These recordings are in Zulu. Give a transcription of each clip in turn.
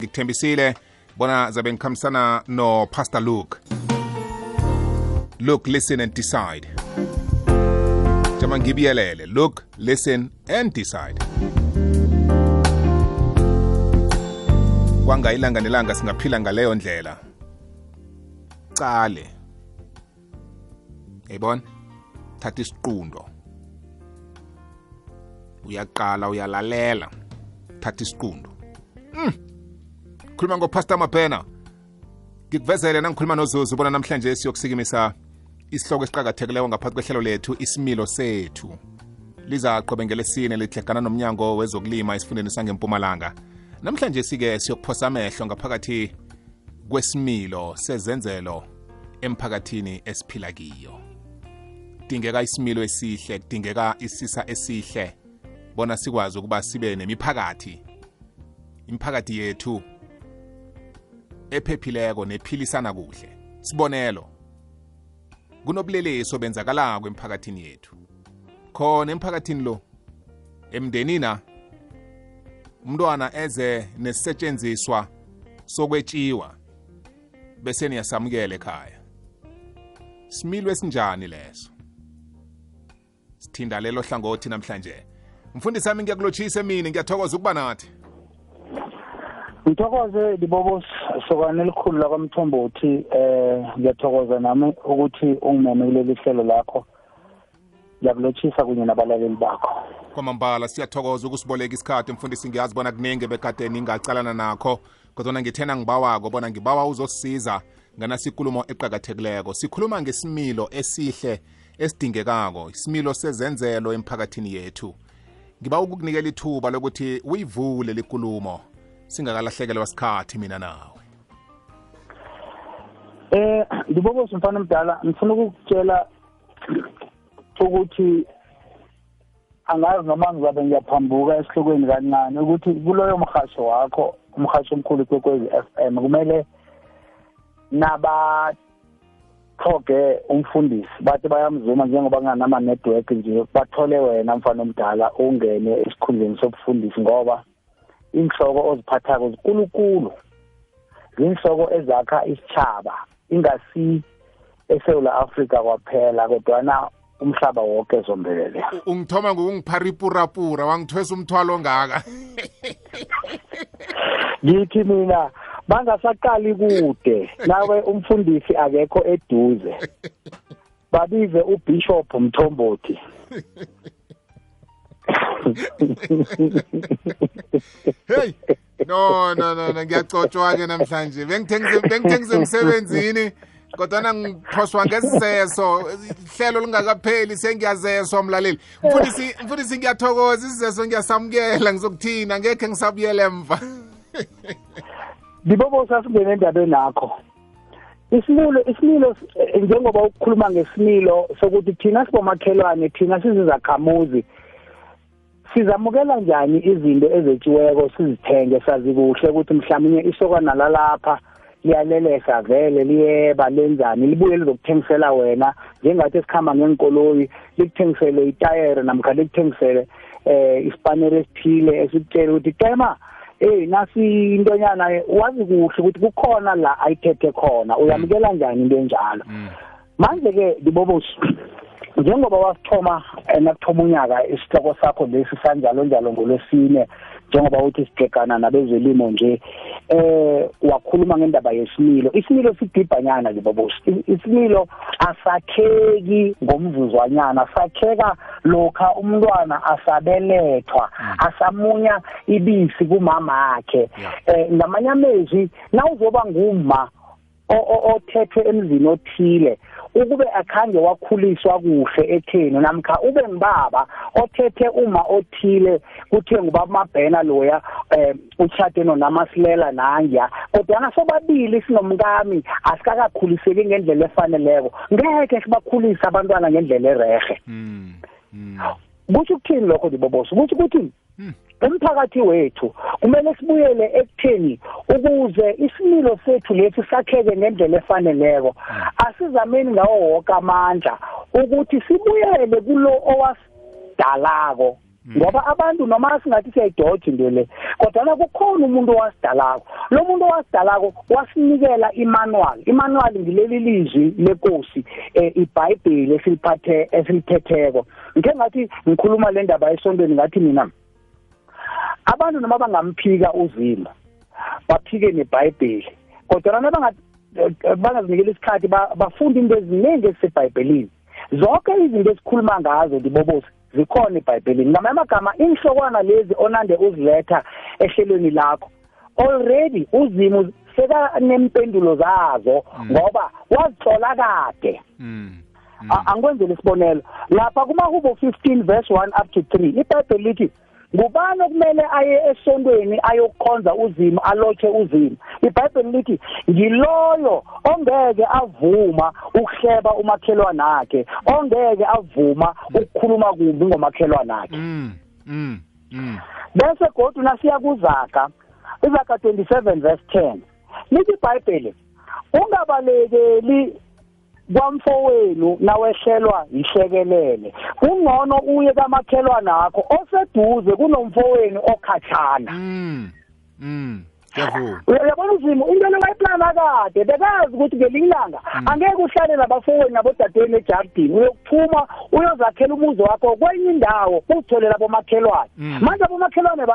ngikuthembisile bona zabe ngikhambisana no pastor luke. Look listen and decide. Jama ngibiyelele. Look listen and decide. Kwanga ilanga nelanga singaphila ngaleyo ndlela. Cale yayibona thatha isiqundo. Uyaqala uyalalela. Thatha isiqundo. Mm. Khuluma ngopastor mabhena. Ngikuvezele nangikhuluma nozuzu bona namhlanje siyokusikimisa isihloko esiqakathekileyo ngaphathi kwehlelo lethu isimilo sethu. Liza qobe ngelesine lihlekana nomnyango wezokulima esifundeni sangempumalanga. Namhlanje sike siyokuphosa amehlo ngaphakathi kwesimilo sezenzelo emphakathini esiphila kiyo. Kudingeka isimilo esihle kudingeka isisa esihle bona sikwazi ukuba sibe nemiphakathi. Imiphakathi yethu ephephileko nephilisana kuhle. Sibonelo. Kunobulelesi obenzakalako emphakathini yethu. Khona emphakathini lo emndenina umntwana eze nesisetshenziswa sokwetshiwa bese niyasamukela ekhaya. Similo esinjani leso? Sithinda lelo hlangothi namhlanje. Mfundisi wami ngiyakulotshisa emini ngiyathokoza ukuba nathi. Ngithokoze libobos sokwane elikhulu lakwamthombothi eh ngiyathokoza nami ukuthi ungimeme kuleli hlelo lakho ngiyakulotshisa kunye nabalaleli bakho. Kwamambala siyathokoza ukusiboleka isikhathi mfundisi ngiyazi bona kuningi bekade ningacalana nakho kodwana ngithena ngibawako bona ngibawa uzosisiza nganasinkulumo eqakathekileko. Sikhuluma ngesimilo esihle esidingekako isimilo sezenzelo emphakathini yethu. Ngiba ukukunikela ithuba lokuthi uyivule likulumo singakalahlekelwa sikhathi mina nawe. Eh ngibobose mfana mdala ngifuna ukukutshela ukuthi angazi noma ngizabe ngiyaphambuka esihlokweni kancane ukuthi kuloyo mhasho wakho umhasho omkhulu kwekwezi FM kumele naba thoge umfundisi bathi bayamzuma njengoba kunganama network nje bathole wena mfana omdala ungene esikhundleni sobufundisi ngoba inhloko oziphathako zikulukulu zinhloko ezakha isitshaba ingasi eSouth Africa kwaphela kodwana umhlaba wonke zombelele. Ungithoma ngokungipharipurapura wangithwesa umthwalo ongaka. Ngithi mina bangasaqali kude nawe umfundisi akekho eduze. Babize ubishop mthombothi. hey! No no no ngiyacotshwa ke namhlanje. Bengithe ngisemsebenzini kodwana ngiphoswa ngesizeso ihlelo lingakapheli sengiyazeswa mlaleli. Mfundisi mfundisi ngiyathokoza. Isizeso ngiyasamukela ngizokuthina. Ngekhe ngisabuyele emva. Libobo sasingena endabeni nakho isimilo isimilo njengoba ukukhuluma ngesimilo sokuthi thina sibomakhelwane thina sizizakhamuzi. Sizamukela njani izinto ezetshiweko sizithenge sazi kuhle ukuthi mhlawumnye isokana lalapha liyalelesa vele liyeba lenzani libuye lizokuthengisela wena. Njengathi esikhamba ngenkoloyi likuthengisele itayere namkha likuthengisele eh isipanere esithile esikutshela ukuthi tema hey nasi intonyana wazi kuhle ukuthi kukhona la ayithethe khona. Uyamukela njani into enjalo? Manje ke libobosi njengoba wasithoma nakuthoma unyaka isihloko sakho lesi sanjalo njalo ngolwesine njengoba uthi sibhekana nabezelimo nje eh wakhuluma ngendaba yesimilo. Isimilo sidibhanyana libobosi isimilo asakheki ngomvuzwanyana sakheka lokha umntwana asabelethwa asamunya ibisi kumama akhe eh ngamanye amezwi nawuzoba nguma othethwe emzini othile ukube akhange wakhuliswa kuhle etheni namkha ube ngibaba othethe uma othile kuthiwe ngubaba mabhena loya um uchade nonamasilela nangya. Kodwa ngasobabili sinomkami asikakakhuliseki ngendlela efaneleko. Ngeke sibakhulise abantwana ngendlela erehe kusho ukuthini lokho ndibobosa kusho ukuthi umphakathi wethu kumele sibuyele ekutheni ukuze isimilo sethu lesi sakheke ngendlela efaneleko. Asizameni ngawo wonke amandla ukuthi sibuyele kulo owasidalako. Ngoba abantu noma singathi siyayidoja into le kodwa kukhona umuntu owasidalako. Lo muntu owasidalako wasinikela imanual imanual ngileli lizwi lenkosi eh, iBhayibheli esiliphathe esiliphetheko ngike ngathi ngikhuluma le ndaba esontweni ngathi mina abantu noma bangamphika uzima baphike neBhayibheli kodwa noma bangazinikela isikhathi bafunda into eziningi ezisebhayibhelini zonke izinto esikhuluma ngazo dibobosi zikhona eBhayibhelini ngamanye amagama inhlokwana lezi onande uziletha ehlelweni lakho already uzimu seka nempendulo zazo mm. ngoba wazithola kade mm. mm. angikwenzele isibonelo lapha kuma Hubo 15 verse 1 up to 3 iBhayibheli lithi ngubani okumele aye esontweni ayokukhonza uzimo alotshe uzimo iBhayibheli lithi ngiloyo ongeke avuma ukuhleba umakhelwane wakhe ongeke avuma ukukhuluma kumbi ngomakhelwane wakhe mm, mm, mm. bese godu nasiya kuzaka izaka 27 verse 10 lithi iBhayibheli ungabalekeli kwamfowenu nawehlelwa yihlekelele. Kungcono uye kamakhelwana akho oseduze kunomfowenu okhatshana. Mm. Mm. Uyabona uzimo into le wayiplana kade bekazi ukuthi ngelinye ilanga mm. angeke uhlale nabafowenu nabodadewenu ejardini uyokuphuma uyozakhela umuzi wakho kwenye indawo uzithole labo makhelwane mm. manje abomakhelwane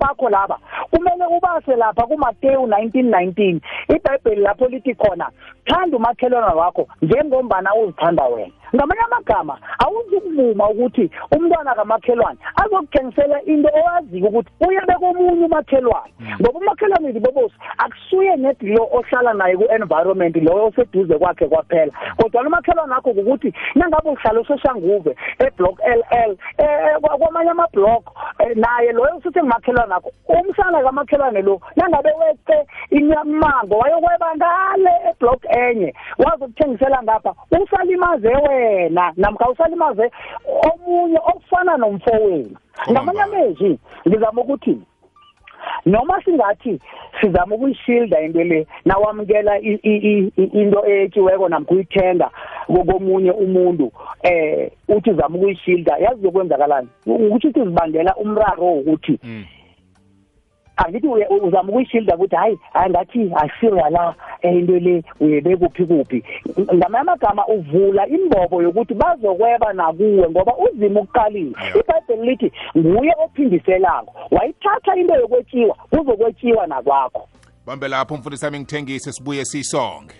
bakho laba kumele ubase lapha kuMateyu 19:19 iBhayibheli lapho lithi khona thanda umakhelwane wakho njengombana uzithanda wena ngamanye amagama awuzukuvuma ukuthi umntwana kamakhelwane azokuthengisela into owaziyo ukuthi uyabe komunye umakhelwane mm. ngoba umakhelwane libobosi akusuye nedi lo ohlala naye ku-environment loyo oseduze kwakhe kwaphela kodwa lo makhelwane akho ukuthi nangabe uhlala usoshanguve eblock l l um kwamanye amablock eh, naye loyo usuthi ngumakhelwane akho umsana kamakhelwane lo nangabe weqe inyamango wayokweba ngale eblock enye wazokuthengisela ngapha usalimaze wena namkha usalimaze omunye okufana nomfowenu. Ngamanye amezwi ngizama ukuthi noma singathi sizama ukuyishilda into le nawamukela into etshiweko namkha uyithenga komunye umuntu eh uthi uzama ukuyishilda yazi zokwenzakalani ukuthi uzibangela umraro wokuthi mm. Angithi uzama ukuyishilda ukuthi hayi hayi ngathi asiyo la eh, into le uyebe kuphi kuphi. Ngamanye amagama uvula imbobo yokuthi bazokweba nakuwe ngoba uzima ukuqalile. iBhayibheli lithi nguye ophindiselako. Wayithatha into yokwetshiwa kuzokwetshiwa nakwakho. Bambe lapho mfundisi sami ngithengise sibuye sisonge.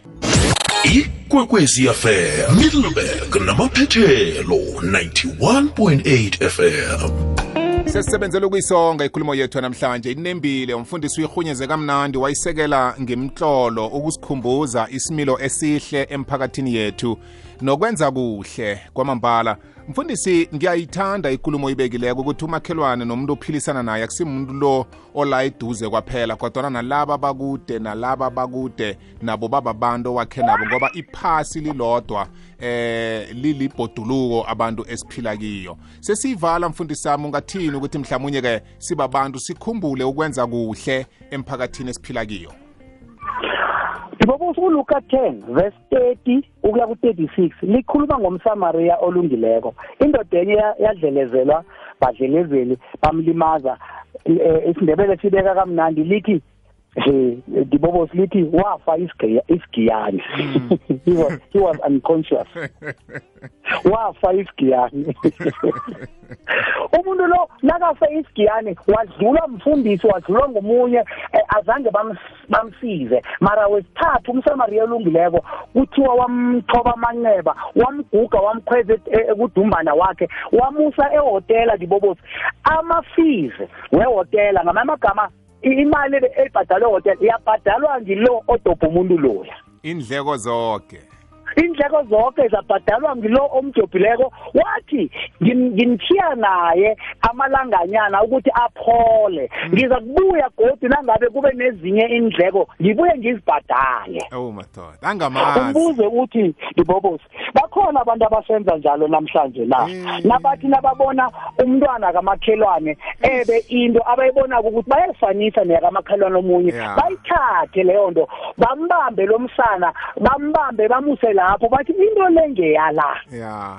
Ikwekwezi fm middleburg namaphethelo 91.8 fm sesisebenzela ukuyisonga ikhulumo yethu namhlanje inembile umfundisi uyirhunyeze kamnandi wayisekela ngemtlolo ukusikhumbuza isimilo esihle emphakathini yethu. Nokwenza kuhle kwamambala. Mfundisi ngiyayithanda ikulumo ibekileko ukuthi umakhelwane nomuntu ophilisana naye akusimuntu lo ola eduze kwaphela kodwana nalaba bakude nalaba bakude nabo bababantu wakhe nabo ngoba iphasi lilodwa eh lilibhoduluko abantu esiphila kiyo. Sesiyivala mfundisi sami ungathini ukuthi mhlawumunye ke sibabantu sikhumbule ukwenza kuhle emphakathini esiphila kiyo? Ibobuso uLuka 10 verse 30 ukuya ku36 likhuluma ngomsamaria olungileko. Indoda enye yadlelezelwa badlelezeli bamlimaza eh, isindebele sibeka kamnandi lithi dibobo lithi wafa isigiyani he was he was unconscious. Wafa isigiyani umuntu lo nakafa isigiyani wadlula mfundisi wadlula ngomunye eh, azange bamsize. Mara wesithathu umsamariya olungileko kuthiwa wamthoba amanxeba wamguga wamkhweza ekudumbana wakhe wamusa ehotela dibobosi amafizi wehotela ngamamagama imali ebhadalwe hotel iyabhadalwa ngilo odobha umuntu loya. Indleko zonke indleko zonke zabhadalwa ngilo omjobhileko. Wathi ngimthiya naye amalanganyana ukuthi aphole. Mm. ngiza kubuya godi nangabe kube nezinye indleko ngibuye ngizibhadale. Oh madoda angamazi. Umbuze uthi dibobosi bakhona abantu abasenza njalo namhlanje la nabathi nababona umntwana kamakhelwane ebe into abayibona ukuthi bayayifanisa neyakamakhelwane omunye bayithathe leyo nto bambambe lo msana bambambe bamuse lapho bathi into le ngeyala ya.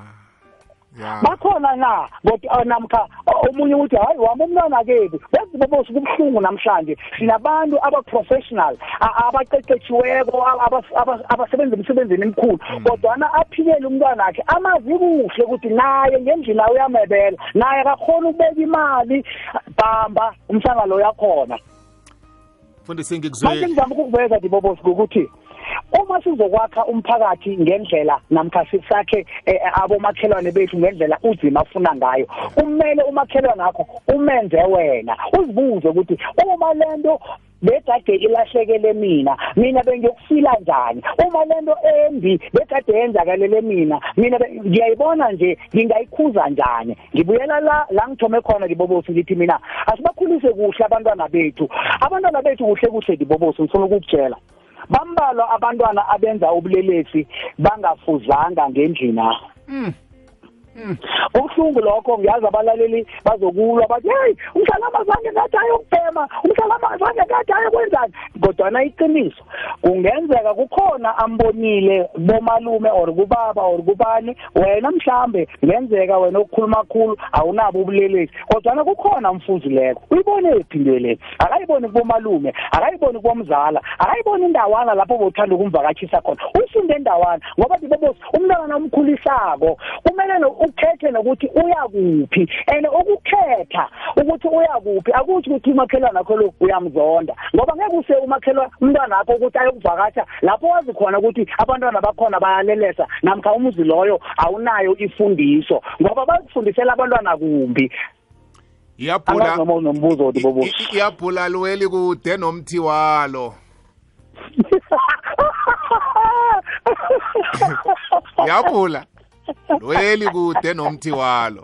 Ya. bakhona na? Kodwa namkha o- omunye uthi hayi wami umntwana kethu benzi bobosi kubuhlungu namhlanje. Sinabantu aba-professional a- abaqeqetshiweko aba- aba- abasebenza emsebenzini emkhulu. Kodwana aphilele umntwana akhe amazi kuhle ukuthi naye ngendlini ayo uyamebela. Naye akakhona ukubeka imali. Bamba umhlangano uyakhona. Mfundisi manje ngikuzwile ngizama ukukuveza dibobosi ukuthi uma sizokwakha umphakathi ngendlela namkha sisakhe eh, abomakhelwane bethu ngendlela uzima afuna ngayo kumele umakhelwane akho umenze wena uzibuze ukuthi uma lento bekade ilahlekele mina mina bengiyokufila njani? Uma lento embi bekade yenzakalele mina mina ngiyayibona nje ngingayikhuza njani? Ngibuyela la la ngithome khona ngibobosi ngithi mina asibakhulise kuhle abantwana bethu. Abantwana bethu kuhle kuhle ngibobosi ngifuna ukukutshela bambalwa abantwana abenza ubulelesi bangafuzanga ngendlina. Ubuhlungu lokho ngiyazi abalaleli bazokulwa bathi hey umhlala zange ngathi ayokubhema umhlala zange ngathi ayokwenzani? Kodwana iqiniso kungenzeka kukhona ambonile bomalume or kubaba or kubani wena mhlambe ngenzeka wena ukukhuluma kakhulu awunabo ubulelesi. Kodwana kukhona mfuzi leko uyibone phi into le? Akayiboni kubomalume akayiboni kubomzala akayiboni indawana lapho bothanda ukumvakatshisa khona. Ufunde endawana ngoba ndibobosi umntwana omkhulisako no- ukhethe nokuthi uya kuphi and ukukhetha ukuthi uya kuphi akuthi ukuthi umakhelwane akho lo uyamzonda ngoba ngeke use umakhelwane umntwana akho ukuthi ayokuvakatsha lapho wazi khona ukuthi abantwana bakhona bayalelesa namkha umuzi loyo awunayo ifundiso ngoba bakufundisela abantwana kumbi. Iyabhula dibobosi i- iyabhula luweli kude nomthi walo. Iyabhula luweli kude nomthi walo.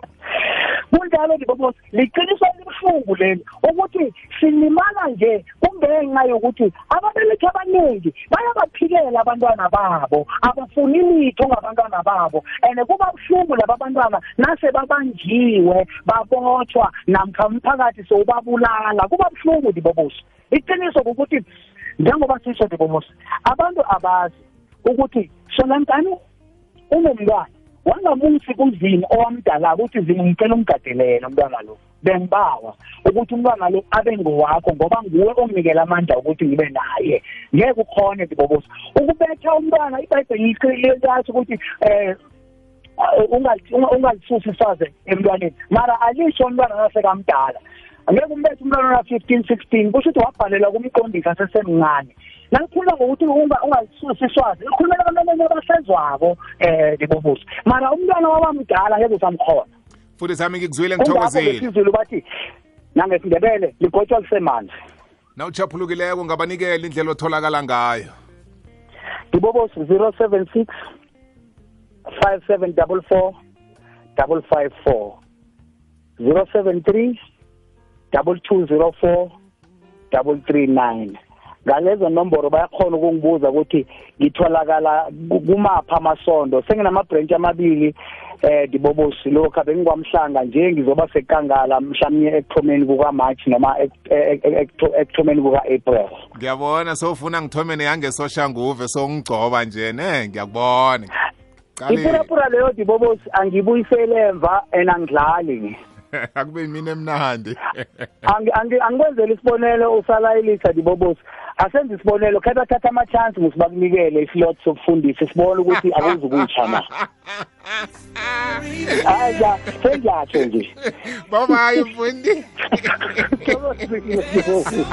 Kunjalo ndibobosi liqiniso elibuhlungu leli ukuthi silimala nje kungenxa yokuthi ababelethi abaningi bayabaphikela abantwana babo abafuni litho ngabantwana babo and kuba buhlungu laba bantwana nase babanjiwe babotshwa namkha umphakathi sowubabulala. Kuba buhlungu ndibobosi iqiniso ukuthi njengoba sisho ndibobosi abantu abazi ukuthi sonankani unomntwana. Wangamusi kuzini owamdala ukuthi zini ngicela umgadelele umntwana lo? Bengibawa ukuthi umntwana lo abe ngowakho ngoba nguwe onginikela amandla ukuthi ngibe naye. Ngeke ukhone ndibobosi ukubetha umntwana ibhayibheli liyathi ukuthi eh ungazisusi isaze emntwaneni. Mara alisho umntwana nasekamdala. Angeke umbethe umntwana ona 15 16 kusho ukuthi wabhalelwa kumqondisi asesemncane nalikhuluma ngokuthi ungazisusi iswazi likhulumela abantwaneni abasezwako um libobusi mara umntwana wabamdala ngeke usamkhona futhi sami ngikuzwile ngithokozile. bathi nangesindebele ligotshwa lisemanzi nawuchaphulukileko ngabanikela indlela otholakala ngayo? Dibobos 076 5744 554 073 2204 339 ngalezo nomboro bayakhona ukungibuza ukuthi ngitholakala ku- kumapha amasondo. Senginama-branch amabili eh dibobosi lokhu abengikwamhlanga nje ngizoba sekangala mhlawumnye ekuthomeni kukamarch noma ek- ek- ek- ekuthomeni kuka-april. Ngiyabona sowufuna ngithome neyangesoshanguve sowungigcoba nje ne ngiyakubona. Ipurapura leyo dibobosi angibuyisele emva and angidlali akube yimini emnandi. Angi- angi- angikwenzela isibonelo usalayilisa dibobosi asenze isibonelo khetha thatha ama-chance musibakunikele islot sokufundisa. Sibone ukuthi akuzukuyitsha na. Hayi ja sengiyatsho nje. Babayi mfundi Thokozile, Dibobosi.